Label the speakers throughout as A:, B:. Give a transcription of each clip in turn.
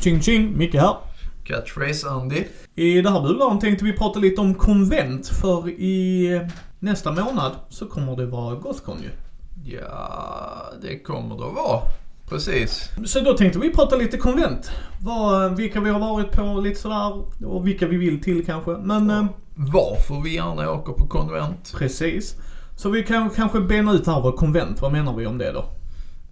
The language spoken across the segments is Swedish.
A: Tjing tjing, Micke här.
B: Catchphrase Andy.
A: I det här bularen tänkte vi prata lite om konvent för i eh, nästa månad så kommer det vara Gothcon ju.
B: Ja, det kommer det att vara. Precis.
A: Så då tänkte vi prata lite konvent. Vad, vilka vi har varit på lite sådär och vilka vi vill till kanske. Men eh,
B: Varför vi gärna åker på konvent.
A: precis. Så vi kan kanske bena ut här vad konvent, vad menar vi om det då?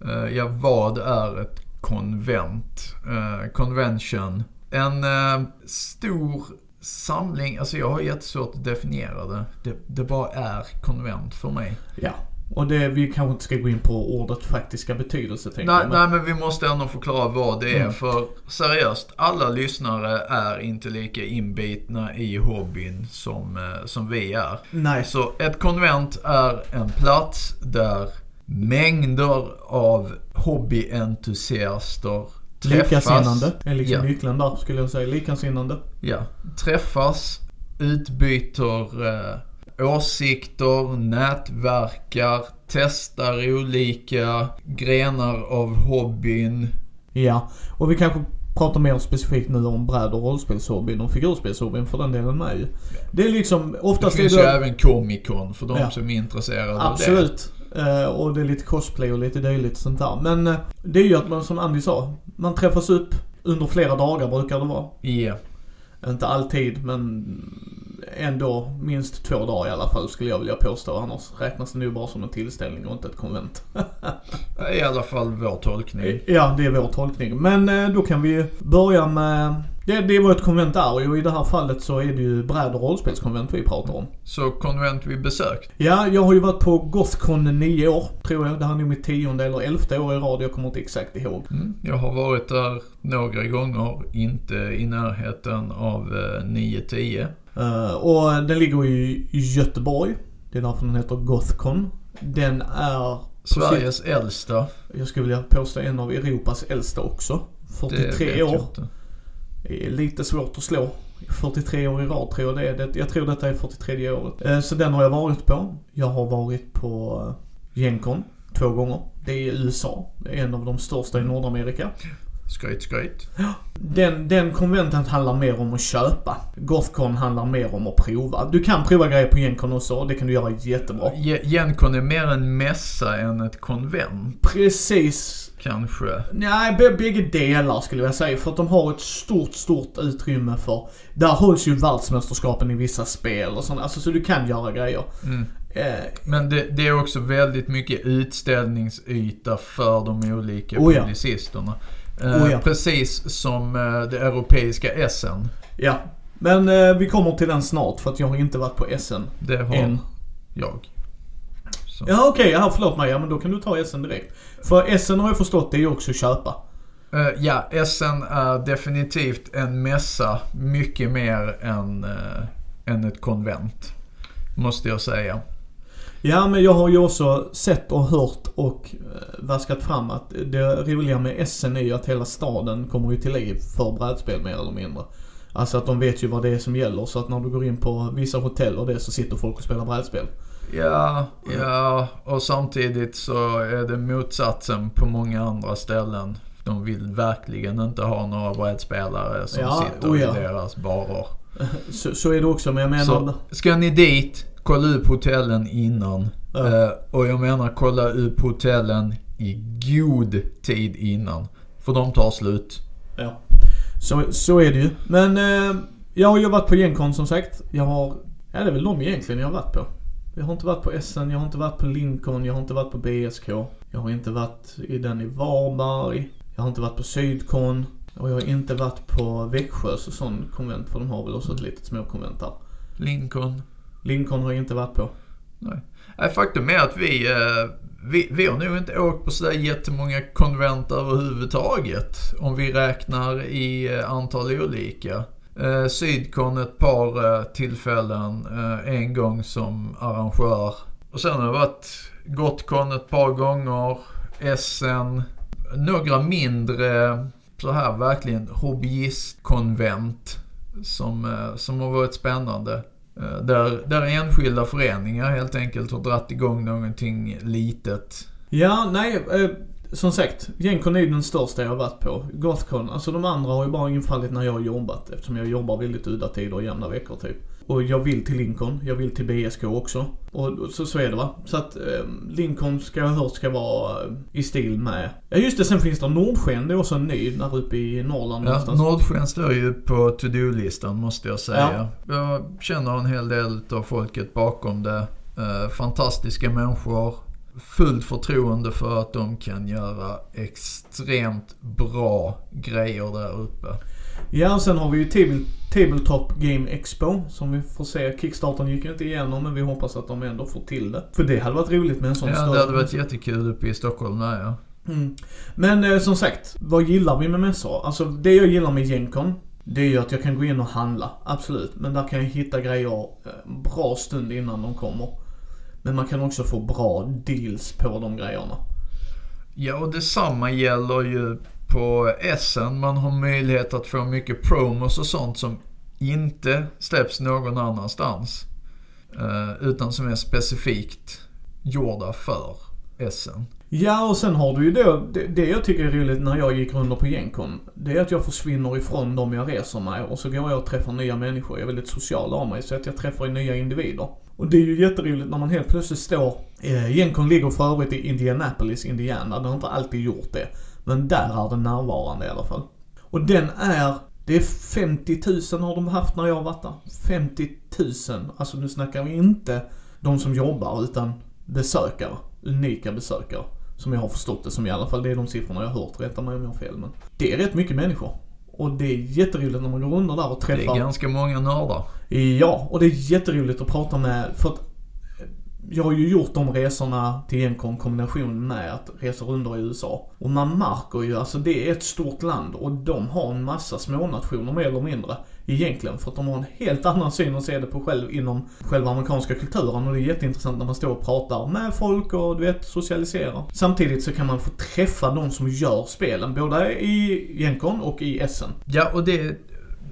B: Eh, ja, vad är ett konvent? Eh, convention. En eh, stor samling, alltså jag har jättesvårt att definiera det. det. Det bara är konvent för mig.
A: Ja. Och det, vi kanske inte ska gå in på ordet faktiska betydelse tänker
B: Nej,
A: jag. men-
B: nej, men vi måste ändå förklara vad det är.
A: Mm.
B: För seriöst, alla lyssnare är inte lika inbitna i hobbyn som, eh, som vi är.
A: nej.
B: Så ett konvent är en plats där mängder av hobbyentusiaster träffas.
A: Likasinnande är liksom
B: Ja.
A: nyckeln där skulle jag säga. Likasinnande.
B: Ja, träffas, utbyter eh, åsikter, nätverkar, testar olika grenar av hobbyn.
A: Ja, och vi kanske pratar mer specifikt nu om bräd och rollspelshobbyn och figurspelshobbyn för den delen med ju. Det är liksom,
B: Det
A: oftast
B: finns
A: är
B: ju
A: det...
B: även Comic Con för de
A: Ja.
B: som är intresserade av det.
A: Absolut. Eh, och det är lite cosplay och lite dylikt sånt där. Men eh, det är ju att man, som Andy sa, man träffas upp under flera dagar brukar det vara.
B: Ja.
A: Inte alltid, men ändå minst två dagar i alla fall skulle jag vilja påstå. Annars räknas det nog bara som en tillställning och inte ett konvent.
B: I alla fall vår tolkning.
A: Ja, det är vår tolkning. Men eh, då kan vi börja med... Det, det vad ett konvent är och i det här fallet så är det ju bräd och rollspelskonvent vi pratar om.
B: Så konvent vi besökt.
A: Ja, jag har ju varit på Gothcon nio år, tror jag. Det här är nog mitt tionde eller elfte år i rad. Jag kommer inte exakt ihåg.
B: Mm. Jag har varit där några gånger, inte i närheten av eh, 9-10.
A: Eh, och den ligger i Göteborg. Det är därför den heter Gothcon. Den är,
B: Sveriges äldsta.
A: jag skulle vilja påstå, en av Europas äldsta också.
B: Det
A: 43
B: vet jag
A: år. Eh, lite svårt att slå. 43 år i rad tror jag det är. Det- Jag tror detta är 43 året. Eh, så den har jag varit på. Jag har varit på eh, Gencon två gånger. Det är i USA. Det är en av de största i Nordamerika.
B: Skryt, skryt.
A: Den, den konventen handlar mer om att köpa. Gothcon handlar mer om att prova. Du kan prova grejer på Gencon också och det kan du göra jättebra.
B: Ge- Gencon är mer en mässa än ett konvent,
A: Precis.
B: kanske.
A: Nej, bägge delar skulle jag säga. För att de har ett stort, stort utrymme för... Där hålls ju världsmästerskapen i vissa spel och sånt. Alltså så du kan göra grejer.
B: Mm.
A: Eh,
B: Men det, det är också väldigt mycket utställningsyta för de olika
A: Oh ja.
B: publicisterna.
A: Oh ja.
B: Precis som eh, det europeiska SN.
A: ja. Men eh, vi kommer till den snart för att jag har inte varit på SN
B: Det har
A: än.
B: jag. Så.
A: Ja okej, ja, förlåt mig. Ja men då kan du ta SN direkt. För SN har jag förstått det är ju också köpa.
B: Eh, ja, SN är definitivt en mässa mycket mer än, eh, än ett konvent. Måste jag säga.
A: Ja men jag har ju också sett och hört och eh, vaskat fram att det roliga med SN är ju att hela staden kommer ju till liv för brädspel mer eller mindre. Alltså att de vet ju vad det är som gäller så att när du går in på vissa hotell och det så sitter folk och spelar brädspel.
B: Ja, ja, och samtidigt så är det motsatsen på många andra ställen. De vill verkligen inte ha några brädspelare som
A: Ja,
B: sitter
A: oh ja.
B: i deras barer.
A: Så, så är det också men jag menar...
B: Så ska ni dit, kolla upp hotellen innan.
A: Ja.
B: Eh, och jag menar kolla upp hotellen i god tid innan. För de tar slut.
A: Ja. Så, så är det ju. Men eh, jag har ju varit på Gencon som sagt. Jag har... Ja det är väl de egentligen jag har varit på. Jag har inte varit på SN, jag har inte varit på Lincoln, jag har inte varit på BSK. Jag har inte varit i den i Varberg. Jag har inte varit på Sydkon. Och jag har inte varit på Växjös sån konvent för de har väl också ett litet småkonvent där.
B: Lincoln.
A: Lincoln har jag inte varit på.
B: Nej. Nej, faktum är att vi, eh, vi, vi har nog inte åkt på sådär jättemånga konvent överhuvudtaget. Om vi räknar i eh, antal olika. Eh, Sydkon ett par eh, tillfällen, eh, en gång som arrangör. Och sen har det varit Gotcon ett par gånger, SN, några mindre så här verkligen hobbyistkonvent som, eh, som har varit spännande. Eh, där, där enskilda föreningar helt enkelt har dratt igång någonting litet.
A: Ja, nej. Eh, som sagt, Gencon är ju den största jag har varit på. Gothcon, alltså de andra har ju bara infallit när jag har jobbat eftersom jag jobbar väldigt udda tider och jämna veckor typ. Och jag vill till Lincoln, jag vill till BSK också. Och så, så är det va. Så att eh, Lincoln ska jag ha hört ska vara eh, i stil med. Ja just det, sen finns det Nordsken, det är också en ny där uppe i Norrland
B: Ja,
A: någonstans.
B: Nordsken står ju på to-do-listan måste jag säga. Jag känner en hel del av folket bakom det. Eh, fantastiska människor. Fullt förtroende för att de kan göra extremt bra grejer där uppe.
A: Ja, och sen har vi ju table, Tabletop Game Expo som vi får se. Kickstarten gick ju inte igenom men vi hoppas att de ändå får till det. För det hade varit roligt med en sån
B: Ja,
A: större-
B: det hade varit jättekul uppe i Stockholm där ja.
A: Mm. Men eh, som sagt, vad gillar vi med mässor? Alltså det jag gillar med Gencon, det är ju att jag kan gå in och handla. Absolut. Men där kan jag hitta grejer eh, bra stund innan de kommer. Men man kan också få bra deals på de grejerna.
B: Ja, och detsamma gäller ju på Essen. Man har möjlighet att få mycket promos och sånt som inte släpps någon annanstans. Eh, utan som är specifikt gjorda för Essen.
A: Ja, och sen har du ju då, det, det jag tycker är roligt när jag gick runt på Genkon, det är att jag försvinner ifrån dem jag reser med och så går jag och träffar nya människor. Jag är väldigt social av mig, så att jag träffar nya individer. Och det är ju jätteroligt när man helt plötsligt står, eh, Gencon ligger för övrigt i Indianapolis, Indiana. Den har inte alltid gjort det. Men där är den närvarande i alla fall. Och den är, det är 50 000 har de haft när jag har varit där. 50 000. Alltså nu snackar vi inte de som jobbar utan besökare. Unika besökare. Som jag har förstått det som i alla fall. Det är de siffrorna jag har hört. Rätta mig om jag har fel. Men det är rätt mycket människor. Och det är jätteroligt när man går under där och
B: Det
A: träffar...
B: är ganska många nördar.
A: Ja, och det är jätteroligt att prata med, för att jag har ju gjort de resorna till en kombination med att resa runt i USA. Och man märker ju, alltså det är ett stort land och de har en massa smånationer mer eller mindre. Egentligen, för att de har en helt annan syn och ser det på själv inom själva amerikanska kulturen och det är jätteintressant när man står och pratar med folk och du vet, socialiserar. Samtidigt så kan man få träffa de som gör spelen, både i Gencon och i Essen.
B: Ja, och det,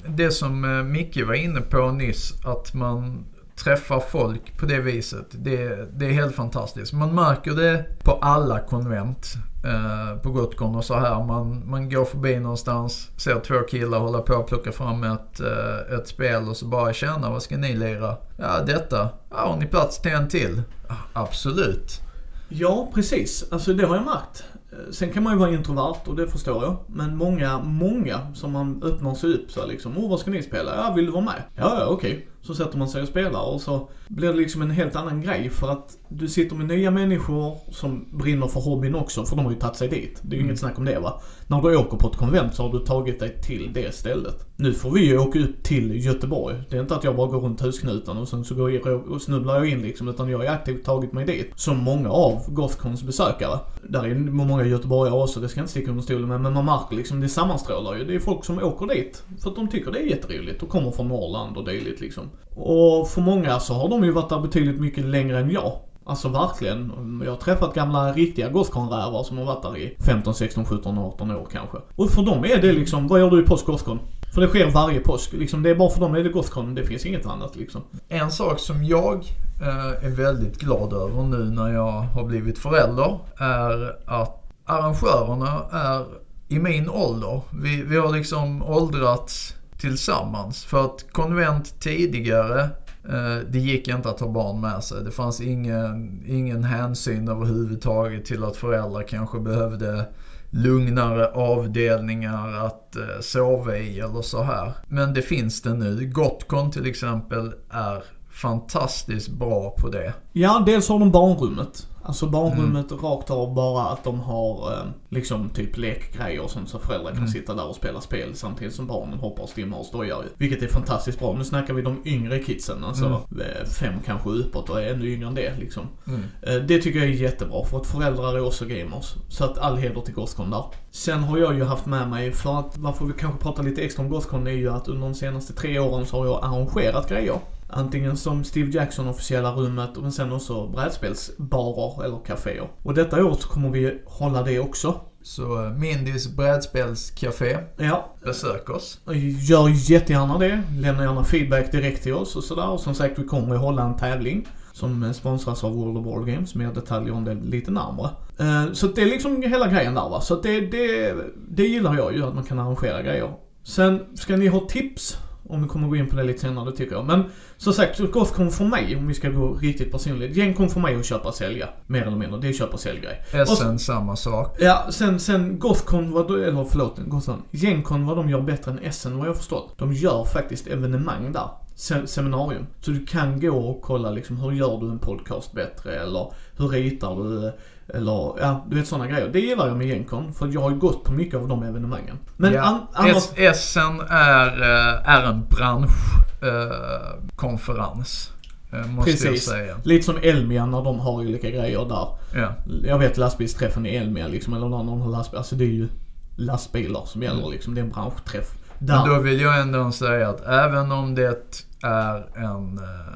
B: det som eh, Micke var inne på nyss, att man träffar folk på det viset. Det, det är helt fantastiskt. Man märker det på alla konvent eh, på Gotgon och så här. Man, man går förbi någonstans, ser två killar hålla på och plocka fram ett, eh, ett spel och så bara tjena, vad ska ni lira? Ja, detta. Ja, har ni plats till en till? Ja, absolut.
A: Ja, precis. Alltså det har jag märkt. Sen kan man ju vara introvert och det förstår jag. Men många, många som man öppnar sig upp så liksom. Åh, vad ska ni spela? Ja, vill du vara med? Ja, ja, okej. Så sätter man sig och spelar och så blir det liksom en helt annan grej för att du sitter med nya människor som brinner för hobbyn också, för de har ju tagit sig dit. Det är ju
B: Mm.
A: inget snack om det va. När du åker på ett konvent så har du tagit dig till det stället. Nu får vi ju åka upp till Göteborg. Det är inte att jag bara går runt husknuten och sen så går jag och snubblar jag in liksom, utan jag har ju aktivt tagit mig dit. Som många av Gothcons besökare. Där är många göteborgare också, det ska jag inte sticka under stolen med, men man märker liksom, det sammanstrålar ju. Det är folk som åker dit för att de tycker det är jätteroligt och kommer från Norrland och dylikt liksom. Och för många så har de ju varit där betydligt mycket längre än jag. Alltså verkligen. Jag har träffat gamla riktiga Gothcon-rävar som har varit där i 15, 16, 17, 18 år kanske. Och för dem är det liksom, vad gör du i påsk Gothcon? För det sker varje påsk. Liksom, det är bara för dem är det Gothcon, det finns inget annat liksom.
B: En sak som jag eh, är väldigt glad över nu när jag har blivit förälder är att arrangörerna är i min ålder. Vi, vi har liksom åldrats tillsammans. För att konvent tidigare, eh, det gick inte att ha barn med sig. Det fanns ingen, ingen hänsyn överhuvudtaget till att föräldrar kanske behövde lugnare avdelningar att eh, sova i eller så här. Men det finns det nu. Gotcon till exempel är fantastiskt bra på det.
A: Ja, dels har de barnrummet. Alltså barnrummet rakt av bara att de har eh, liksom typ lekgrejer och sånt så föräldrar kan
B: Mm.
A: sitta där och spela spel samtidigt som barnen hoppar och stimmar och stojar. Vilket är fantastiskt bra. Nu snackar vi de yngre kidsen, alltså eh, fem kanske uppåt och ännu yngre än det liksom.
B: Mm.
A: Eh, Det tycker jag är jättebra för att föräldrar är också gamers. Så att all heder till Gothcon där. Sen har jag ju haft med mig, för att varför vi kanske pratar lite extra om Gothcon är ju att under de senaste tre åren så har jag arrangerat grejer. Antingen som Steve Jackson officiella rummet men sen också brädspelsbarer eller kaféer. Och detta år så kommer vi hålla det också.
B: Så eh, Mindys brädspelscafé,
A: Ja,
B: besök oss.
A: Gör jättegärna det. Lämna gärna feedback direkt till oss och sådär. Och som sagt, vi kommer att hålla en tävling som sponsras av World of War Games. Mer detaljer om det lite närmare. Eh, Så det är liksom hela grejen där va. Så det, det, det gillar jag ju, att man kan arrangera grejer. Sen ska ni ha tips, om vi kommer gå in på det lite senare, det tycker jag. Men som sagt, så Gothcon för mig, om vi ska gå riktigt personligt. Gencon för mig att köpa och sälja. Mer eller mindre. Det är köpa och säljgrej.
B: SN samma sak.
A: Ja, sen, sen Gothcon, vad, eller förlåt, Gothcon. Gencon vad de gör bättre än SN vad jag förstått. De gör faktiskt evenemang där. Se, seminarium. Så du kan gå och kolla liksom hur gör du en podcast bättre eller hur ritar du eller ja, du vet sådana grejer. Det gillar jag med Gencon för jag har ju gått på mycket av de evenemangen. Men
B: ja.
A: an, annars...
B: SN är, eh, är en branschkonferens. Eh, jag
A: Precis.
B: säga.
A: Lite som Elmia när de har olika grejer där.
B: Ja.
A: Jag vet lastbilsträffen i Elmia liksom, eller när någon har lastbil. Alltså det är ju lastbilar som gäller liksom. Det är en branschträff. Där.
B: Men då vill jag ändå säga att även om det är en, eh,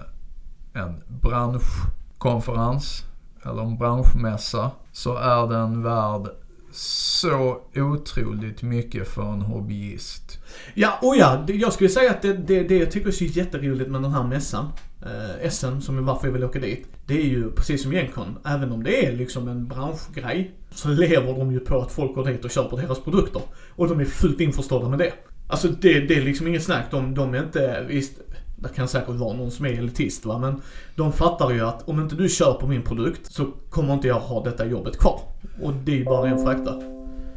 B: en branschkonferens eller en branschmässa så är den värd så otroligt mycket för en hobbyist.
A: Ja, och ja, jag skulle säga att det, det, det jag tycker är så jätteroligt med den här mässan, eh, SM, som är varför jag vill åka dit. Det är ju precis som Gencon, även om det är liksom en branschgrej, så lever de ju på att folk går dit och köper deras produkter. Och de är fullt införstådda med det. Alltså det, det är liksom inget snack, de, de är inte, visst, det kan säkert vara någon som är elitist va, men de fattar ju att om inte du köper min produkt så kommer inte jag ha detta jobbet kvar. Och det är ju bara en fakta.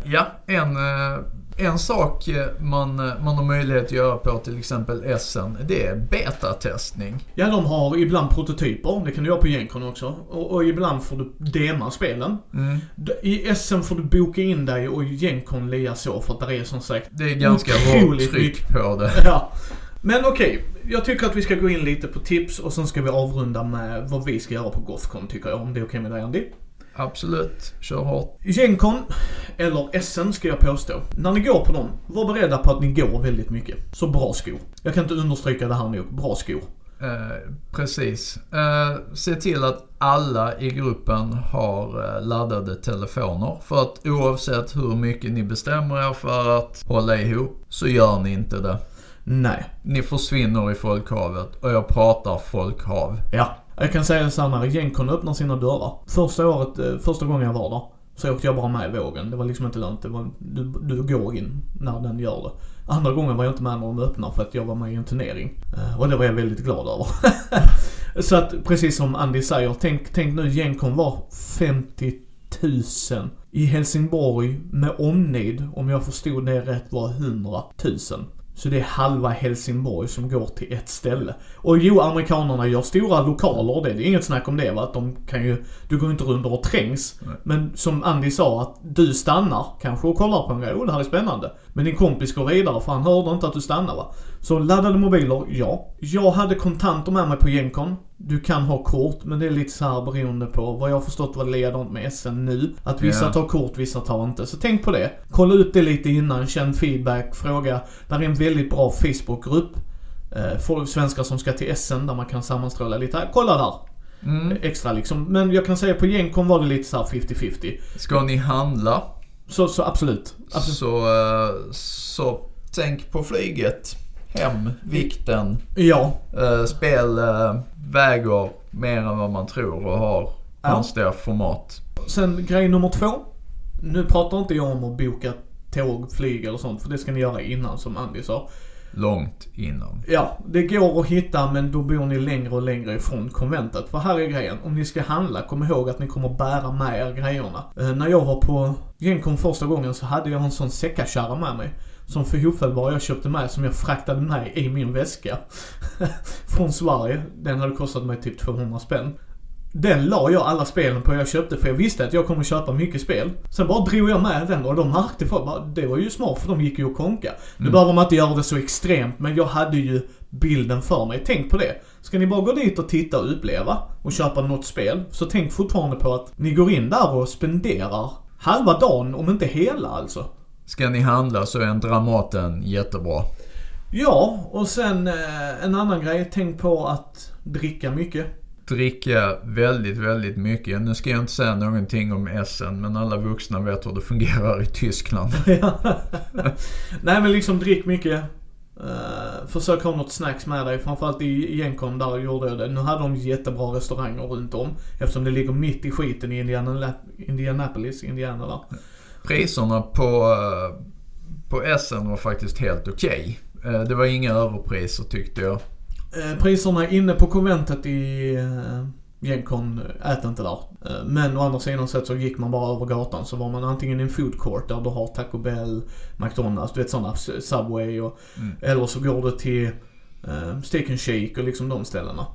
B: Ja, en, eh, en sak eh, man, eh, man har möjlighet att göra på till exempel SN, det är betatestning.
A: Ja, de har ibland prototyper. Det kan du göra på Gencon också. Och, och ibland får du dema spelen.
B: Mm.
A: I SM får du boka in dig och Gencon lia så för att det är som sagt...
B: Det är ganska hårt tryck på det.
A: Ja. Men okej, jag tycker att vi ska gå in lite på tips och sen ska vi avrunda med vad vi ska göra på Gothcon tycker jag. Om det är okej med dig Andy?
B: Absolut, kör hårt.
A: Gencon, eller SM ska jag påstå. När ni går på dem, var beredda på att ni går väldigt mycket. Så bra skor. Jag kan inte understryka det här nog. Bra skor.
B: Eh, precis. Eh, se till att alla i gruppen har eh, laddade telefoner. För att oavsett hur mycket ni bestämmer er för att hålla ihop så gör ni inte det.
A: Nej.
B: Ni försvinner i folkhavet och jag pratar folkhav.
A: Ja. Jag kan säga samma här. Gencon öppnar sina dörrar. Första året, eh, första gången jag var där, så åkte jag bara med i vågen. Det var liksom inte lönt. Det var, du, du går in när den gör det. Andra gången var jag inte med när de öppnar för att jag var med i en turnering. Eh, Och det var jag väldigt glad över. så att precis som Andy säger, tänk, tänk nu Gencon var 50 000. I Helsingborg med omnejd, om jag förstod det rätt, var 100 000. Så det är halva Helsingborg som går till ett ställe. Och jo, amerikanerna gör stora lokaler det är inget snack om det va. Att de kan ju, du går inte runt och trängs.
B: Nej.
A: Men som Andy sa, att du stannar kanske och kollar på en grej. Oh, det här är spännande. Men din kompis går vidare för han hörde inte att du stannar va. Så laddade mobiler, ja. Jag hade kontanter med mig på Gencon. Du kan ha kort, men det är lite så här beroende på vad jag har förstått vad ledande med SN nu. Att vissa
B: Ja.
A: tar kort, vissa tar inte. Så tänk på det. Kolla ut det lite innan, känn feedback, fråga. Där är en väldigt bra Facebookgrupp. Eh, folk, svenskar som ska till SN där man kan sammanstråla lite. Kolla där.
B: Mm.
A: Extra liksom. Men jag kan säga på Gencon var det lite så här 50-50.
B: Ska ni handla
A: Så, så absolut. absolut.
B: så, eh, så tänk på flyget. Hem, vikten.
A: Ja.
B: Uh, spel eh, väger mer än vad man tror och har
A: Ja.
B: konstiga format.
A: Sen grej nummer två. Nu pratar inte jag om att boka tåg, flyg eller sånt. För det ska ni göra innan som Andy sa.
B: Långt innan.
A: Ja, det går att hitta men då bor ni längre och längre ifrån konventet. För här är grejen, om ni ska handla, kom ihåg att ni kommer bära med er grejerna. Eh, när jag var på Gencon första gången så hade jag en sån säckakärra med mig. Som för Hoffelbar jag köpte med, som jag fraktade med i min väska. Från Sverige. Den hade kostat mig typ 200 spänn. Den la jag alla spelen på jag köpte för jag visste att jag kommer köpa mycket spel. Sen bara drog jag med den och de märkte för det var ju smart för de gick ju att konka. Nu
B: Mm.
A: behöver man inte göra det så extremt men jag hade ju bilden för mig. Tänk på det. Ska ni bara gå dit och titta och uppleva och köpa något spel så tänk fortfarande på att ni går in där och spenderar halva dagen, om inte hela alltså.
B: Ska ni handla så är en Dramaten jättebra.
A: Ja, och sen eh, en annan grej. Tänk på att dricka mycket.
B: Dricka väldigt, väldigt mycket. Nu ska jag inte säga någonting om SN men alla vuxna vet hur det fungerar i Tyskland.
A: Nej men liksom drick mycket. Eh, försök ha något snacks med dig. Framförallt i Gencon där gjorde jag det. Nu hade de jättebra restauranger runt om. Eftersom det ligger mitt i skiten i Indiana, Indianapolis, Indiana där.
B: Priserna på, eh, på Essen var faktiskt helt okej. Okay. Det var inga överpriser tyckte jag.
A: Eh, priserna inne på konventet i eh, Gencon äter inte där. Eh, men å andra sidan sett så gick man bara över gatan så var man antingen i en food court där du har Taco Bell, McDonalds, du vet sådana, Subway och, mm. eller så går du till uh, Steak and Shake och liksom de ställena.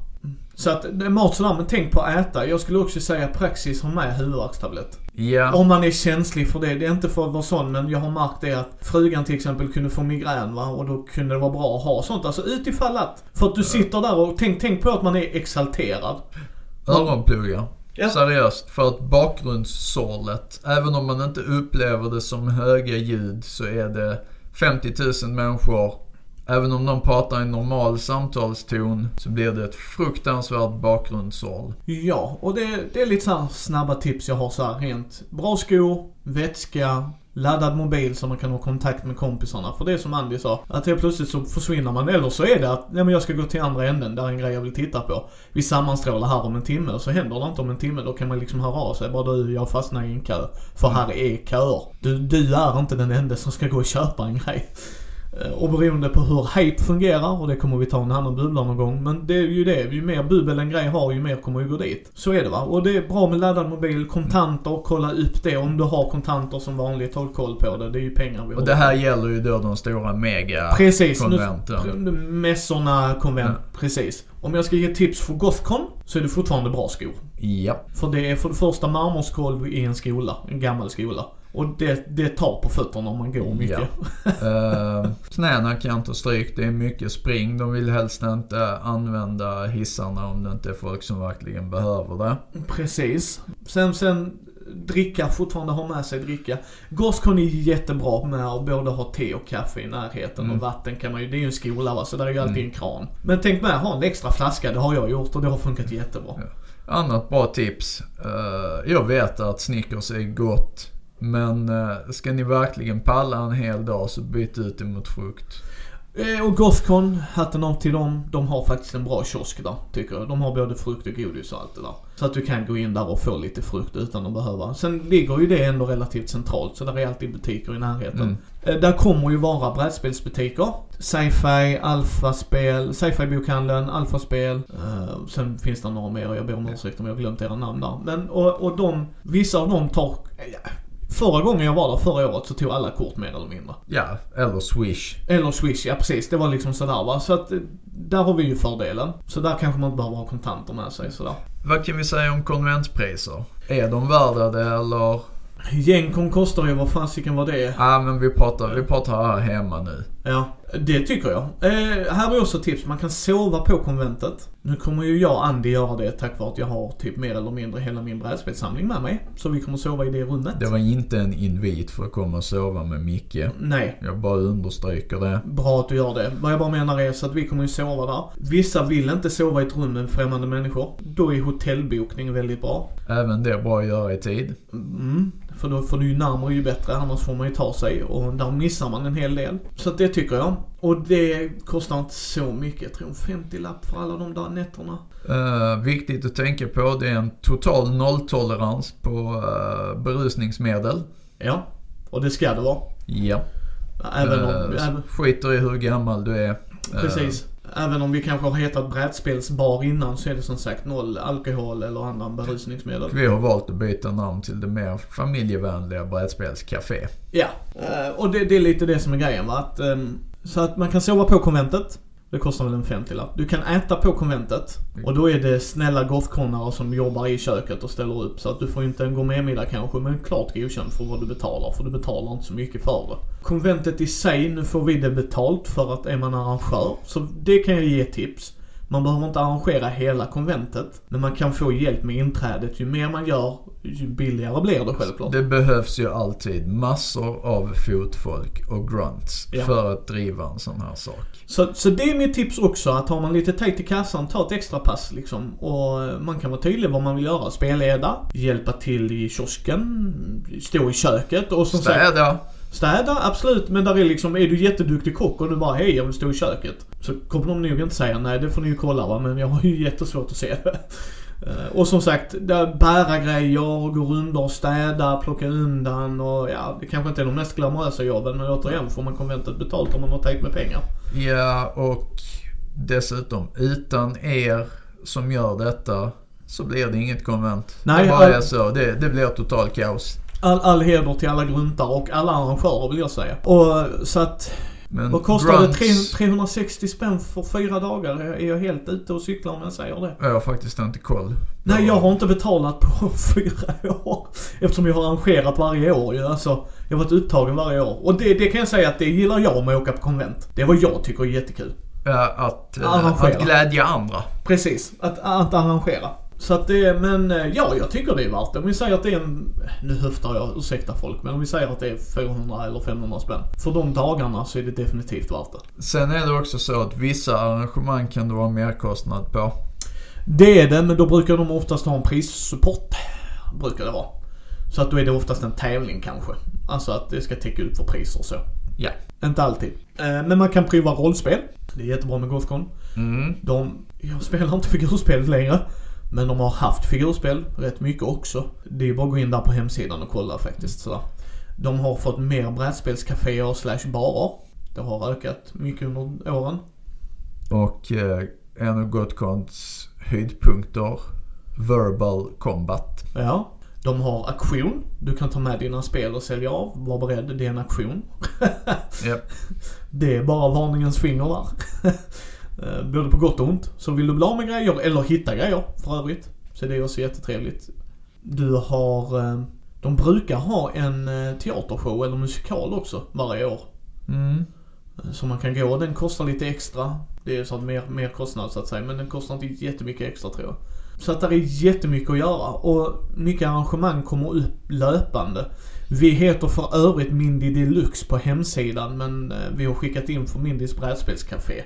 A: Så att mat sådär, men tänk på att äta. Jag skulle också säga att Praxis har med huvudvärkstablett.
B: Ja.
A: Om man är känslig för det. Det är inte för att vara sån, men jag har märkt det att frugan till exempel kunde få migrän va, och då kunde det vara bra att ha sånt. Alltså utifall att, för att du sitter där och tänk, tänk på att man är exalterad.
B: Öronpluggar. Ja. Seriöst. För att bakgrundssorlet, även om man inte upplever det som höga ljud så är det 50 000 människor Även om de pratar i normal samtalston så blir det ett fruktansvärt bakgrundssorl.
A: Ja, och det, det är lite så snabba tips jag har så här rent. Bra skor, vätska, laddad mobil så man kan ha kontakt med kompisarna. För det är som Andy sa, att helt plötsligt så försvinner man. Eller så är det att, nej men jag ska gå till andra änden, där är en grej jag vill titta på. Vi sammanstrålar här om en timme och så händer det inte om en timme. Då kan man liksom höra av sig. Bara du, jag fastnar i en kö. För här är köer. Du, du är inte den enda som ska gå och köpa en grej. Eh, och beroende på hur hype fungerar, och det kommer vi ta en annan bubbla någon gång, men det är ju det. Ju mer bubbel en grej har, ju mer kommer ju gå dit. Så är det va. Och det är bra med laddad mobil, kontanter, kolla upp det. Om du har kontanter som vanligt, håll koll på det. Det är ju pengar vi har.
B: Och det här gäller ju då de stora mega
A: Precis.
B: konventen.
A: Nu, mässorna, konvent, ja. precis. Om jag ska ge tips för Gothcon så är det fortfarande bra skor.
B: Ja.
A: För det är för det första marmorskolv i en skola, en gammal skola. Och det, det tar på fötterna om man går mycket.
B: Ja. uh, knäna kan inte stryk. Det är mycket spring. De vill helst inte använda hissarna om det inte är folk som verkligen behöver det.
A: Precis. Sen, sen dricka, fortfarande ha med sig dricka. Gothcon är jättebra med att både ha te och kaffe i närheten mm. och vatten kan man ju, det är ju en skola va, så där är ju alltid mm. en kran. Men tänk med, ha en extra flaska, det har jag gjort och det har funkat jättebra. Ja.
B: Annat bra tips. Uh, jag vet att Snickers är gott. Men uh, ska ni verkligen palla en hel dag så byt ut det mot frukt.
A: Eh, och Gothcon, hatten av till dem. De har faktiskt en bra kiosk där, tycker jag. De har både frukt och godis och allt det där. Så att du kan gå in där och få lite frukt utan att behöva. Sen ligger ju det ändå relativt centralt, så där är alltid butiker i närheten. Mm. Eh, där kommer ju vara brädspelsbutiker. Sci-fi, alfaspel, sci-fi-bokhandeln, alfaspel. Uh, sen finns det några mer och jag ber om ursäkt om jag glömt era namn där. Men, och, och de, vissa av dem tar, ja, Förra gången jag var där förra året så tog alla kort mer eller mindre.
B: Ja, eller Swish.
A: Eller Swish, ja precis. Det var liksom sådär va. Så att där har vi ju fördelen. Så där kanske man inte behöver ha kontanter med sig sådär.
B: Vad kan vi säga om konventpriser? Är de värda det eller?
A: Genkon kostar ju vad fasiken var det
B: Ja men vi pratar, vi pratar här hemma nu.
A: Ja, det tycker jag. Eh, här är också tips. Man kan sova på konventet. Nu kommer ju jag och Andy göra det tack vare att jag har typ mer eller mindre hela min brädspelssamling med mig. Så vi kommer sova i det rummet.
B: Det var inte en invit för att komma och sova med Micke.
A: Nej.
B: Jag bara understryker det.
A: Bra att du gör det. Vad jag bara menar är så att vi kommer ju sova där. Vissa vill inte sova i ett rum med främmande människor. Då är hotellbokning väldigt bra.
B: Även det är bra att göra i tid.
A: Mm. För då får du ju närmare ju bättre, annars får man ju ta sig och där missar man en hel del. Så att det tycker jag. Och det kostar inte så mycket, jag tror 50 lapp för alla de där nätterna.
B: Uh, viktigt att tänka på, det är en total nolltolerans på uh, berusningsmedel.
A: Ja, och det ska det vara.
B: Ja.
A: Även om... Uh, även...
B: Skiter i hur gammal du är.
A: Precis. Även om vi kanske har hetat brädspelsbar innan så är det som sagt noll alkohol eller andra berusningsmedel.
B: Vi har valt att byta namn till det mer familjevänliga brädspelscafé.
A: Ja, och det, det, är lite det som är grejen va. Att, um, så att man kan sova på konventet. Det kostar väl en 50 Du kan äta på konventet. Och då är det snälla gothkonare som jobbar i köket och ställer upp. Så att du får inte en gourmetmiddag kanske, men klart godkänd för vad du betalar. För du betalar inte så mycket för det. Konventet i sig, nu får vi det betalt för att är man arrangör. Så det kan jag ge tips. Man behöver inte arrangera hela konventet, men man kan få hjälp med inträdet. Ju mer man gör, ju billigare blir det självklart.
B: Det behövs ju alltid massor av fotfolk och grunts ja. för att driva en sån här sak.
A: Så, så det är mitt tips också, att har man lite tajt i kassan, ta ett extra pass liksom. Och man kan vara tydlig vad man vill göra. Spelleda, hjälpa till i kiosken, stå i köket och som
B: Städa.
A: Sagt, Städa, absolut. Men där är liksom, är du jätteduktig kock och du bara hej jag vill stå i köket. Så kommer de nog inte säga nej, det får ni ju kolla va. Men jag har ju jättesvårt att se det. Eh, Och som sagt, bära grejer, gå runt och städa, plocka undan och ja, det kanske inte är de mest glamorösa jobben men återigen får man konventet betalt om man har tagit med pengar.
B: Ja, och dessutom utan er som gör detta så blir det inget konvent.
A: Nej,
B: det bara
A: all-
B: är så. Det, det blir total kaos.
A: All, all heder till alla gruntar och alla arrangörer vill jag säga. Och så att,
B: Men
A: det?
B: grunts-
A: 300 360 spänn för fyra dagar? Är jag helt ute och cyklar om jag säger det?
B: Jag har faktiskt inte koll.
A: Nej, jag har inte betalat på fyra år. Eftersom jag har arrangerat varje år ju. Alltså, jag har varit upptagen varje år. Och det, det kan jag säga att det gillar jag med att åka på konvent. Det är vad jag tycker är jättekul.
B: Att, eh,
A: Arrangera.
B: att glädja andra.
A: Precis, att, att arrangera. Så att det, men eh, ja, jag tycker det är värt det. Om vi säger att det är en, nu höftar jag, ursäkta folk, men om vi säger att det är 400 eller 500 spänn. För de dagarna så är det definitivt värt det.
B: Sen är det också så att vissa arrangemang kan det vara merkostnad på.
A: Det är det, men då brukar de oftast ha en prissupport. Brukar det vara. Så att då är det oftast en tävling kanske. Alltså att det ska täcka ut för priser och så.
B: Ja.
A: Inte alltid. Eh, Men man kan prova rollspel. Det är jättebra med Gothcon.
B: Mm.
A: De, jag spelar inte figurspel längre. Men de har haft figurspel rätt mycket också. Det är bara att gå in där på hemsidan och kolla faktiskt. Så. De har fått mer brädspelscaféer slash barer. Det har ökat mycket under åren.
B: Och eh, en av Gotcons höjdpunkter, Verbal Combat.
A: Ja. De har auktion. Du kan ta med dina spel och sälja av. Var beredd, det är en auktion.
B: Ja.
A: Det är bara varningens finger där. Eh, Både på gott och ont. Så vill du bli av med grejer, eller hitta grejer för övrigt, så är det också jättetrevligt. Du har, eh, de brukar ha en eh, teatershow eller musikal också varje år.
B: Mm.
A: Så man kan gå, den kostar lite extra. Det är så att mer, mer kostnad så att säga, men den kostar inte jättemycket extra tror jag. Så att det är jättemycket att göra och mycket arrangemang kommer upp löpande. Vi heter för övrigt Mindy Deluxe på hemsidan men vi har skickat in för Mindys brädspelscafé.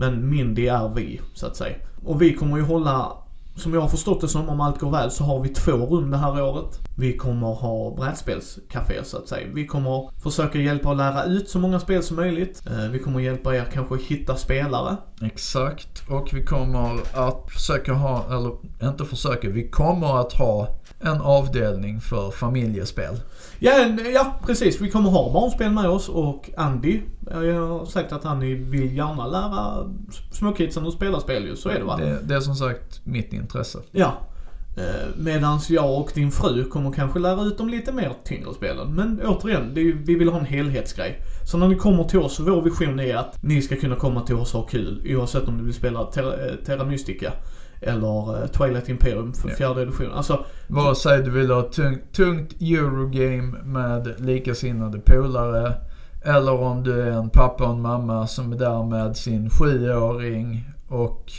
A: Men Mindy är vi, så att säga. Och vi kommer ju hålla, som jag har förstått det som, om allt går väl, så har vi två rum det här året. Vi kommer ha brädspelscafé så att säga. Vi kommer försöka hjälpa att lära ut så många spel som möjligt. Eh, Vi kommer hjälpa er kanske hitta spelare.
B: Exakt. Och vi kommer att försöka ha, eller inte försöka, vi kommer att ha en avdelning för familjespel.
A: Ja, ja, precis. Vi kommer ha barnspel med oss och Andy, jag har sagt att han vill gärna lära småkidsen att spela spel ju. Så är det va?
B: Det, det är som sagt mitt intresse.
A: Ja. Eh, Medans jag och din fru kommer kanske lära ut dem lite mer tyngre spelen. Men återigen, ju- vi vill ha en helhetsgrej. Så när ni kommer till oss, vår vision är att ni ska kunna komma till oss och ha kul. Oavsett om du vill spela Terra, eh, Terra Mystica eller eh, Twilight Imperium för fjärde edition. Alltså,
B: Vare sig du vill ha tungt, tungt Eurogame med likasinnade polare. Eller om du är en pappa och en mamma som är där med sin sjuåring och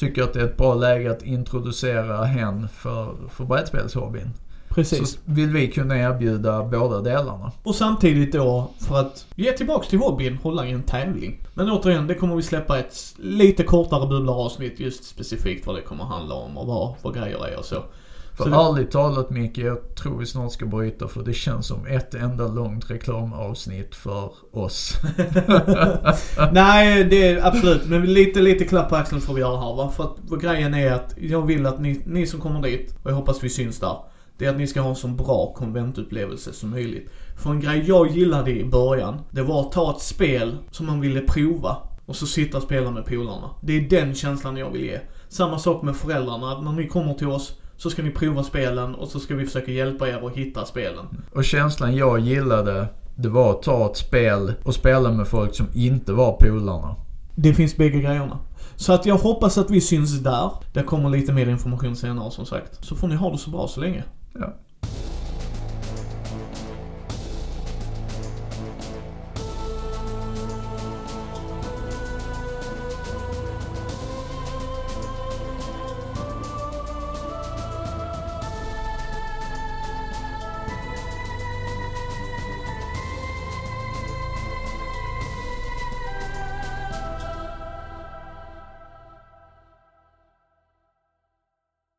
B: tycker att det är ett bra läge att introducera hen för, för brädspelshobbyn.
A: precis.
B: Så vill vi kunna erbjuda båda delarna.
A: Och samtidigt då, för att ge tillbaks till hobbyn, hålla i en tävling. Men återigen, det kommer vi släppa ett lite kortare bubblaravsnitt just specifikt vad det kommer handla om och vad, vad grejer är och så.
B: För
A: Så
B: ärligt talat Micke, jag tror vi snart ska bryta för det känns som ett enda långt reklamavsnitt för oss.
A: Nej, det är absolut. Men lite, lite klapp på axeln får vi göra här va. För att grejen är att jag vill att ni, ni som kommer dit, och jag hoppas vi syns där. Det är att ni ska ha en så bra konventupplevelse som möjligt. För en grej jag gillade i början, det var att ta ett spel som man ville prova. Och så sitta och spela med polarna. Det är den känslan jag vill ge. Samma sak med föräldrarna, att när ni kommer till oss så ska ni prova spelen och så ska vi försöka hjälpa er att hitta spelen.
B: Och känslan jag gillade, det var att ta ett spel och spela med folk som inte var polarna.
A: Det finns bägge grejerna. Så att jag hoppas att vi syns där. Det kommer lite mer information senare som sagt. Så får ni ha det så bra så länge.
B: Ja.